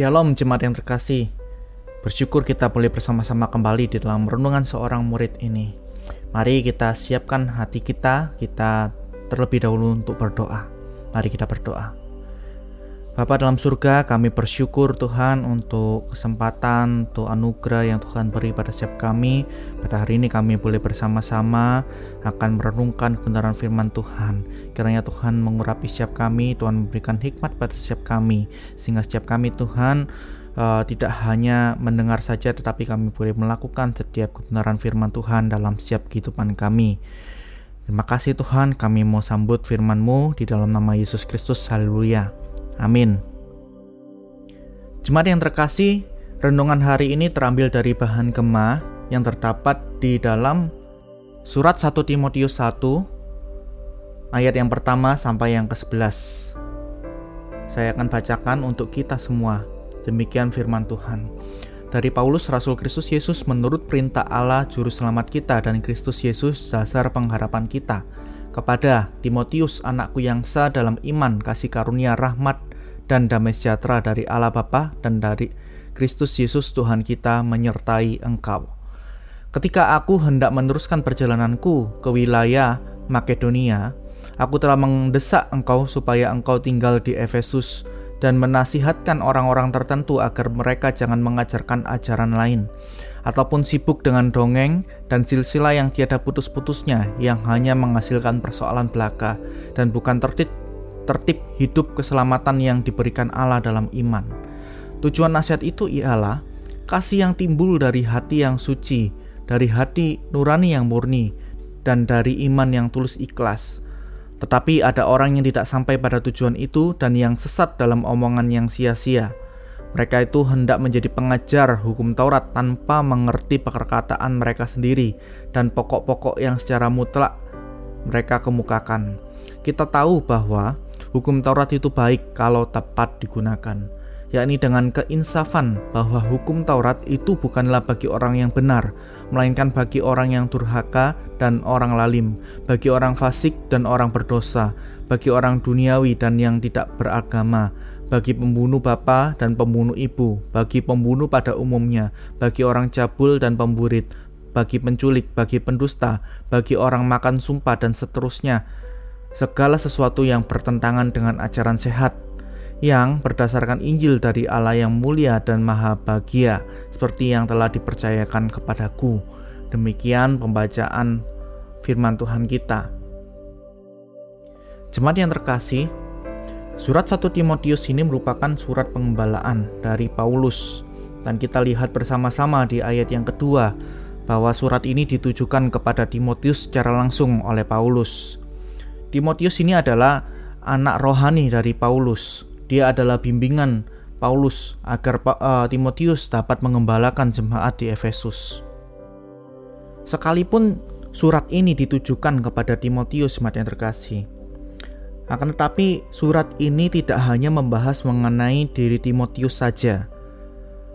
Shalom jemaat yang terkasih. Bersyukur kita boleh bersama-sama kembali di dalam renungan seorang murid ini. Mari kita siapkan hati kita, kita terlebih dahulu untuk berdoa. Mari kita berdoa. Bapa dalam surga, kami bersyukur Tuhan untuk kesempatan, untuk anugerah yang Tuhan beri pada setiap kami. Pada hari ini kami boleh bersama-sama akan merenungkan kebenaran firman Tuhan. Kiranya Tuhan mengurapi setiap kami, Tuhan memberikan hikmat pada setiap kami. Sehingga setiap kami Tuhan uh, tidak hanya mendengar saja tetapi kami boleh melakukan setiap kebenaran firman Tuhan dalam setiap kehidupan kami. Terima kasih Tuhan, kami mau sambut firman-Mu di dalam nama Yesus Kristus. Haleluya. Amin. Jemaat yang terkasih, renungan hari ini terambil dari bahan gema yang terdapat di dalam surat 1 Timotius 1 ayat yang pertama sampai yang ke-11. Saya akan bacakan untuk kita semua. Demikian firman Tuhan. Dari Paulus Rasul Kristus Yesus menurut perintah Allah juru selamat kita dan Kristus Yesus dasar pengharapan kita. Kepada Timotius anakku yang sah dalam iman kasih karunia rahmat dan damai sejahtera dari Allah Bapa dan dari Kristus Yesus Tuhan kita menyertai engkau. Ketika aku hendak meneruskan perjalananku ke wilayah Makedonia, aku telah mendesak engkau supaya engkau tinggal di Efesus dan menasihatkan orang-orang tertentu agar mereka jangan mengajarkan ajaran lain ataupun sibuk dengan dongeng dan silsilah yang tiada putus-putusnya yang hanya menghasilkan persoalan belaka dan bukan tertib tertib hidup keselamatan yang diberikan Allah dalam iman. Tujuan nasihat itu ialah kasih yang timbul dari hati yang suci, dari hati nurani yang murni, dan dari iman yang tulus ikhlas. Tetapi ada orang yang tidak sampai pada tujuan itu dan yang sesat dalam omongan yang sia-sia. Mereka itu hendak menjadi pengajar hukum Taurat tanpa mengerti perkataan mereka sendiri dan pokok-pokok yang secara mutlak mereka kemukakan. Kita tahu bahwa Hukum Taurat itu baik kalau tepat digunakan, yakni dengan keinsafan bahwa hukum Taurat itu bukanlah bagi orang yang benar, melainkan bagi orang yang durhaka dan orang lalim, bagi orang fasik dan orang berdosa, bagi orang duniawi dan yang tidak beragama, bagi pembunuh bapa dan pembunuh ibu, bagi pembunuh pada umumnya, bagi orang cabul dan pemburit, bagi penculik, bagi pendusta, bagi orang makan sumpah dan seterusnya segala sesuatu yang bertentangan dengan ajaran sehat yang berdasarkan Injil dari Allah yang mulia dan maha bahagia seperti yang telah dipercayakan kepadaku. Demikian pembacaan firman Tuhan kita. Jemaat yang terkasih, surat 1 Timotius ini merupakan surat pengembalaan dari Paulus dan kita lihat bersama-sama di ayat yang kedua bahwa surat ini ditujukan kepada Timotius secara langsung oleh Paulus. Timotius ini adalah anak rohani dari Paulus. Dia adalah bimbingan Paulus agar uh, Timotius dapat mengembalakan jemaat di Efesus. Sekalipun surat ini ditujukan kepada Timotius jemaat yang terkasih, akan tetapi surat ini tidak hanya membahas mengenai diri Timotius saja,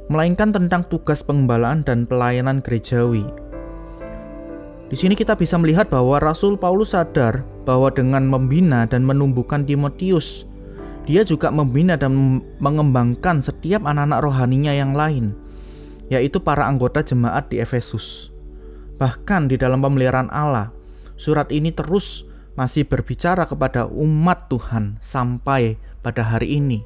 melainkan tentang tugas pengembalaan dan pelayanan gerejawi di sini kita bisa melihat bahwa Rasul Paulus sadar bahwa dengan membina dan menumbuhkan Timotius, dia juga membina dan mengembangkan setiap anak-anak rohaninya yang lain, yaitu para anggota jemaat di Efesus. Bahkan di dalam pemeliharaan Allah, surat ini terus masih berbicara kepada umat Tuhan sampai pada hari ini.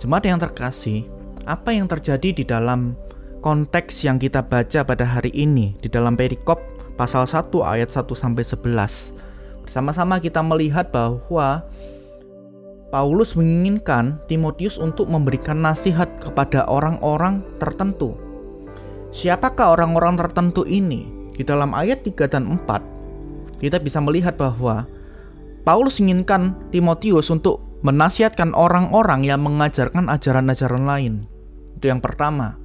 Jemaat yang terkasih, apa yang terjadi di dalam konteks yang kita baca pada hari ini di dalam perikop pasal 1 ayat 1 sampai 11. Bersama-sama kita melihat bahwa Paulus menginginkan Timotius untuk memberikan nasihat kepada orang-orang tertentu. Siapakah orang-orang tertentu ini? Di dalam ayat 3 dan 4 kita bisa melihat bahwa Paulus inginkan Timotius untuk menasihatkan orang-orang yang mengajarkan ajaran-ajaran lain. Itu yang pertama.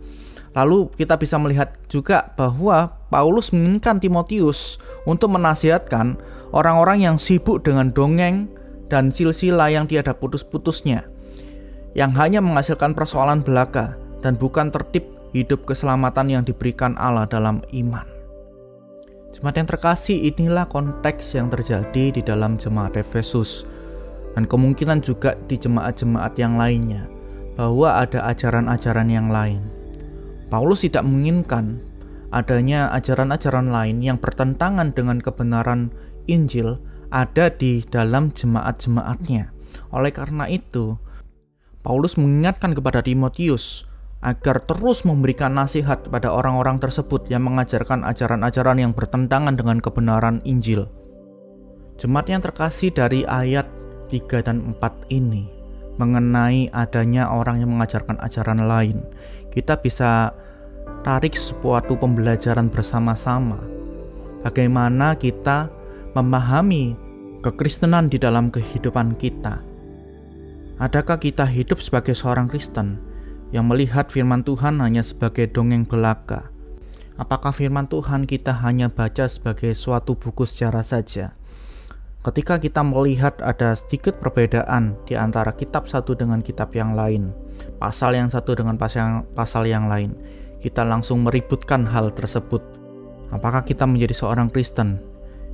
Lalu kita bisa melihat juga bahwa Paulus menginginkan Timotius untuk menasihatkan orang-orang yang sibuk dengan dongeng dan silsilah yang tiada putus-putusnya, yang hanya menghasilkan persoalan belaka dan bukan tertib hidup keselamatan yang diberikan Allah dalam iman. Jemaat yang terkasih, inilah konteks yang terjadi di dalam jemaat Efesus dan kemungkinan juga di jemaat-jemaat yang lainnya bahwa ada ajaran-ajaran yang lain. Paulus tidak menginginkan adanya ajaran-ajaran lain yang bertentangan dengan kebenaran Injil ada di dalam jemaat-jemaatnya. Oleh karena itu, Paulus mengingatkan kepada Timotius agar terus memberikan nasihat kepada orang-orang tersebut yang mengajarkan ajaran-ajaran yang bertentangan dengan kebenaran Injil. Jemaat yang terkasih dari ayat 3 dan 4 ini mengenai adanya orang yang mengajarkan ajaran lain. Kita bisa tarik suatu pembelajaran bersama-sama. Bagaimana kita memahami kekristenan di dalam kehidupan kita. Adakah kita hidup sebagai seorang Kristen yang melihat firman Tuhan hanya sebagai dongeng belaka? Apakah firman Tuhan kita hanya baca sebagai suatu buku secara saja? Ketika kita melihat ada sedikit perbedaan di antara kitab satu dengan kitab yang lain, pasal yang satu dengan pasal, pasal yang lain, kita langsung meributkan hal tersebut. Apakah kita menjadi seorang Kristen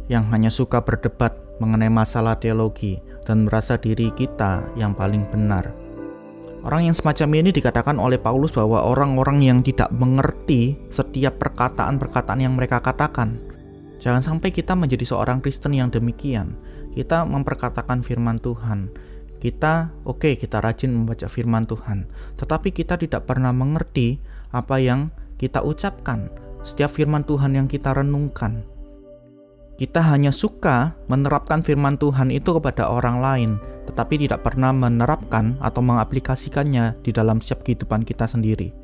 yang hanya suka berdebat mengenai masalah teologi dan merasa diri kita yang paling benar? Orang yang semacam ini dikatakan oleh Paulus bahwa orang-orang yang tidak mengerti setiap perkataan-perkataan yang mereka katakan. Jangan sampai kita menjadi seorang Kristen yang demikian. Kita memperkatakan firman Tuhan. Kita oke, okay, kita rajin membaca firman Tuhan, tetapi kita tidak pernah mengerti apa yang kita ucapkan, setiap firman Tuhan yang kita renungkan. Kita hanya suka menerapkan firman Tuhan itu kepada orang lain, tetapi tidak pernah menerapkan atau mengaplikasikannya di dalam setiap kehidupan kita sendiri.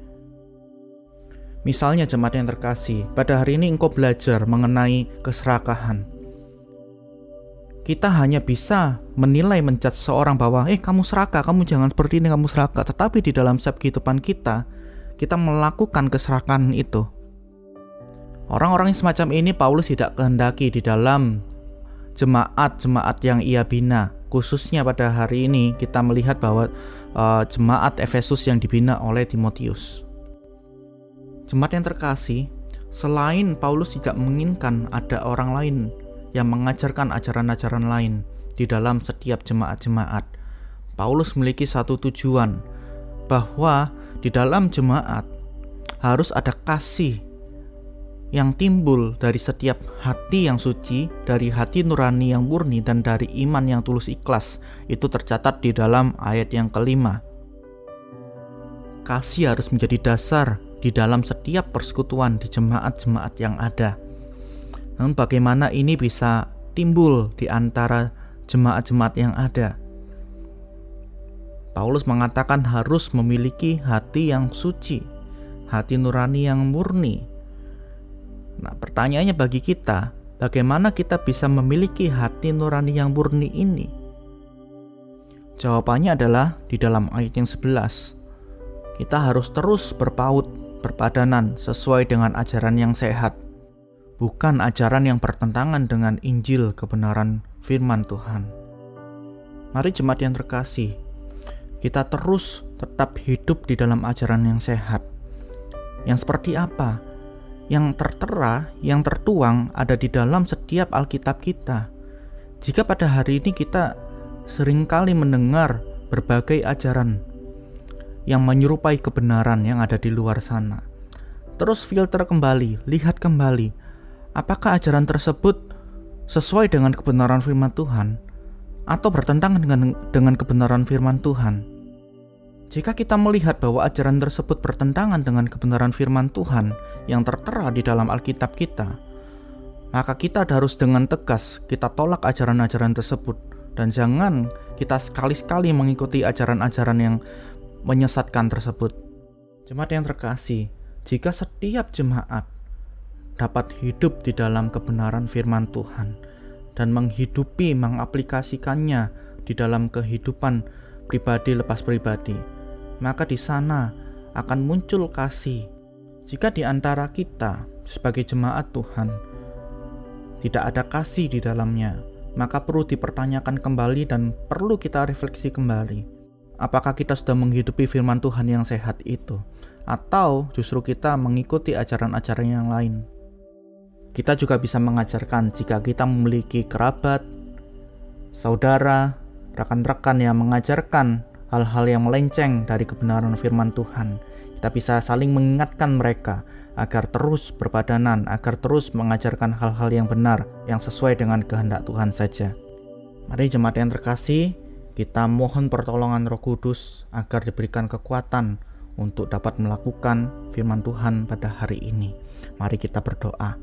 Misalnya jemaat yang terkasih, pada hari ini engkau belajar mengenai keserakahan. Kita hanya bisa menilai mencat seorang bahwa, eh kamu serakah, kamu jangan seperti ini, kamu serakah. Tetapi di dalam setiap kehidupan kita, kita melakukan keserakahan itu. Orang-orang yang semacam ini Paulus tidak kehendaki di dalam jemaat-jemaat yang ia bina. Khususnya pada hari ini kita melihat bahwa uh, jemaat Efesus yang dibina oleh Timotius. Jemaat yang terkasih, selain Paulus tidak menginginkan ada orang lain yang mengajarkan ajaran-ajaran lain di dalam setiap jemaat-jemaat, Paulus memiliki satu tujuan bahwa di dalam jemaat harus ada kasih yang timbul dari setiap hati yang suci, dari hati nurani yang murni, dan dari iman yang tulus ikhlas. Itu tercatat di dalam ayat yang kelima. Kasih harus menjadi dasar di dalam setiap persekutuan di jemaat-jemaat yang ada. Namun, bagaimana ini bisa timbul di antara jemaat-jemaat yang ada? Paulus mengatakan harus memiliki hati yang suci, hati nurani yang murni. Nah, pertanyaannya bagi kita, bagaimana kita bisa memiliki hati nurani yang murni ini? Jawabannya adalah di dalam ayat yang 11. Kita harus terus berpaut, berpadanan sesuai dengan ajaran yang sehat, bukan ajaran yang bertentangan dengan Injil kebenaran firman Tuhan. Mari jemaat yang terkasih, kita terus tetap hidup di dalam ajaran yang sehat. Yang seperti apa? Yang tertera, yang tertuang ada di dalam setiap Alkitab kita. Jika pada hari ini kita sering kali mendengar berbagai ajaran yang menyerupai kebenaran yang ada di luar sana. Terus filter kembali, lihat kembali, apakah ajaran tersebut sesuai dengan kebenaran firman Tuhan atau bertentangan dengan dengan kebenaran firman Tuhan. Jika kita melihat bahwa ajaran tersebut bertentangan dengan kebenaran firman Tuhan yang tertera di dalam Alkitab kita, maka kita harus dengan tegas kita tolak ajaran-ajaran tersebut dan jangan kita sekali-sekali mengikuti ajaran-ajaran yang menyesatkan tersebut. Jemaat yang terkasih, jika setiap jemaat dapat hidup di dalam kebenaran firman Tuhan, dan menghidupi, mengaplikasikannya di dalam kehidupan pribadi lepas pribadi, maka di sana akan muncul kasih. Jika di antara kita sebagai jemaat Tuhan tidak ada kasih di dalamnya, maka perlu dipertanyakan kembali dan perlu kita refleksi kembali. Apakah kita sudah menghidupi firman Tuhan yang sehat itu? Atau justru kita mengikuti ajaran-ajaran yang lain? Kita juga bisa mengajarkan jika kita memiliki kerabat, saudara, rekan-rekan yang mengajarkan hal-hal yang melenceng dari kebenaran firman Tuhan. Kita bisa saling mengingatkan mereka agar terus berpadanan, agar terus mengajarkan hal-hal yang benar, yang sesuai dengan kehendak Tuhan saja. Mari jemaat yang terkasih, kita mohon pertolongan Roh Kudus agar diberikan kekuatan untuk dapat melakukan firman Tuhan pada hari ini. Mari kita berdoa.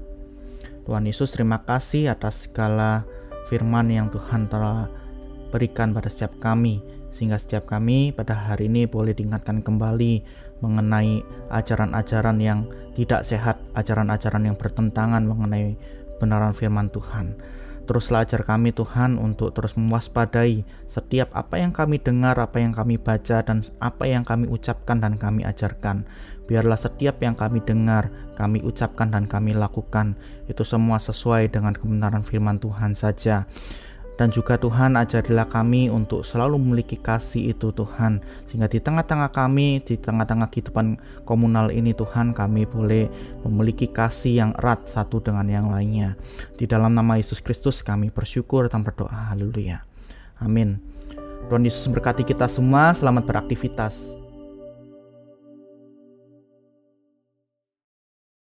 Tuhan Yesus, terima kasih atas segala firman yang Tuhan telah berikan pada setiap kami sehingga setiap kami pada hari ini boleh diingatkan kembali mengenai ajaran-ajaran yang tidak sehat, ajaran-ajaran yang bertentangan mengenai benaran firman Tuhan. Teruslah ajar kami Tuhan untuk terus mewaspadai setiap apa yang kami dengar, apa yang kami baca, dan apa yang kami ucapkan dan kami ajarkan. Biarlah setiap yang kami dengar, kami ucapkan dan kami lakukan, itu semua sesuai dengan kebenaran firman Tuhan saja. Dan juga Tuhan ajarilah kami untuk selalu memiliki kasih itu Tuhan. Sehingga di tengah-tengah kami, di tengah-tengah kehidupan komunal ini Tuhan Kami boleh memiliki kasih yang erat satu dengan yang lainnya. Di dalam nama Yesus Kristus kami bersyukur dan berdoa. Haleluya. Amin. Tuhan Yesus berkati kita semua, selamat beraktivitas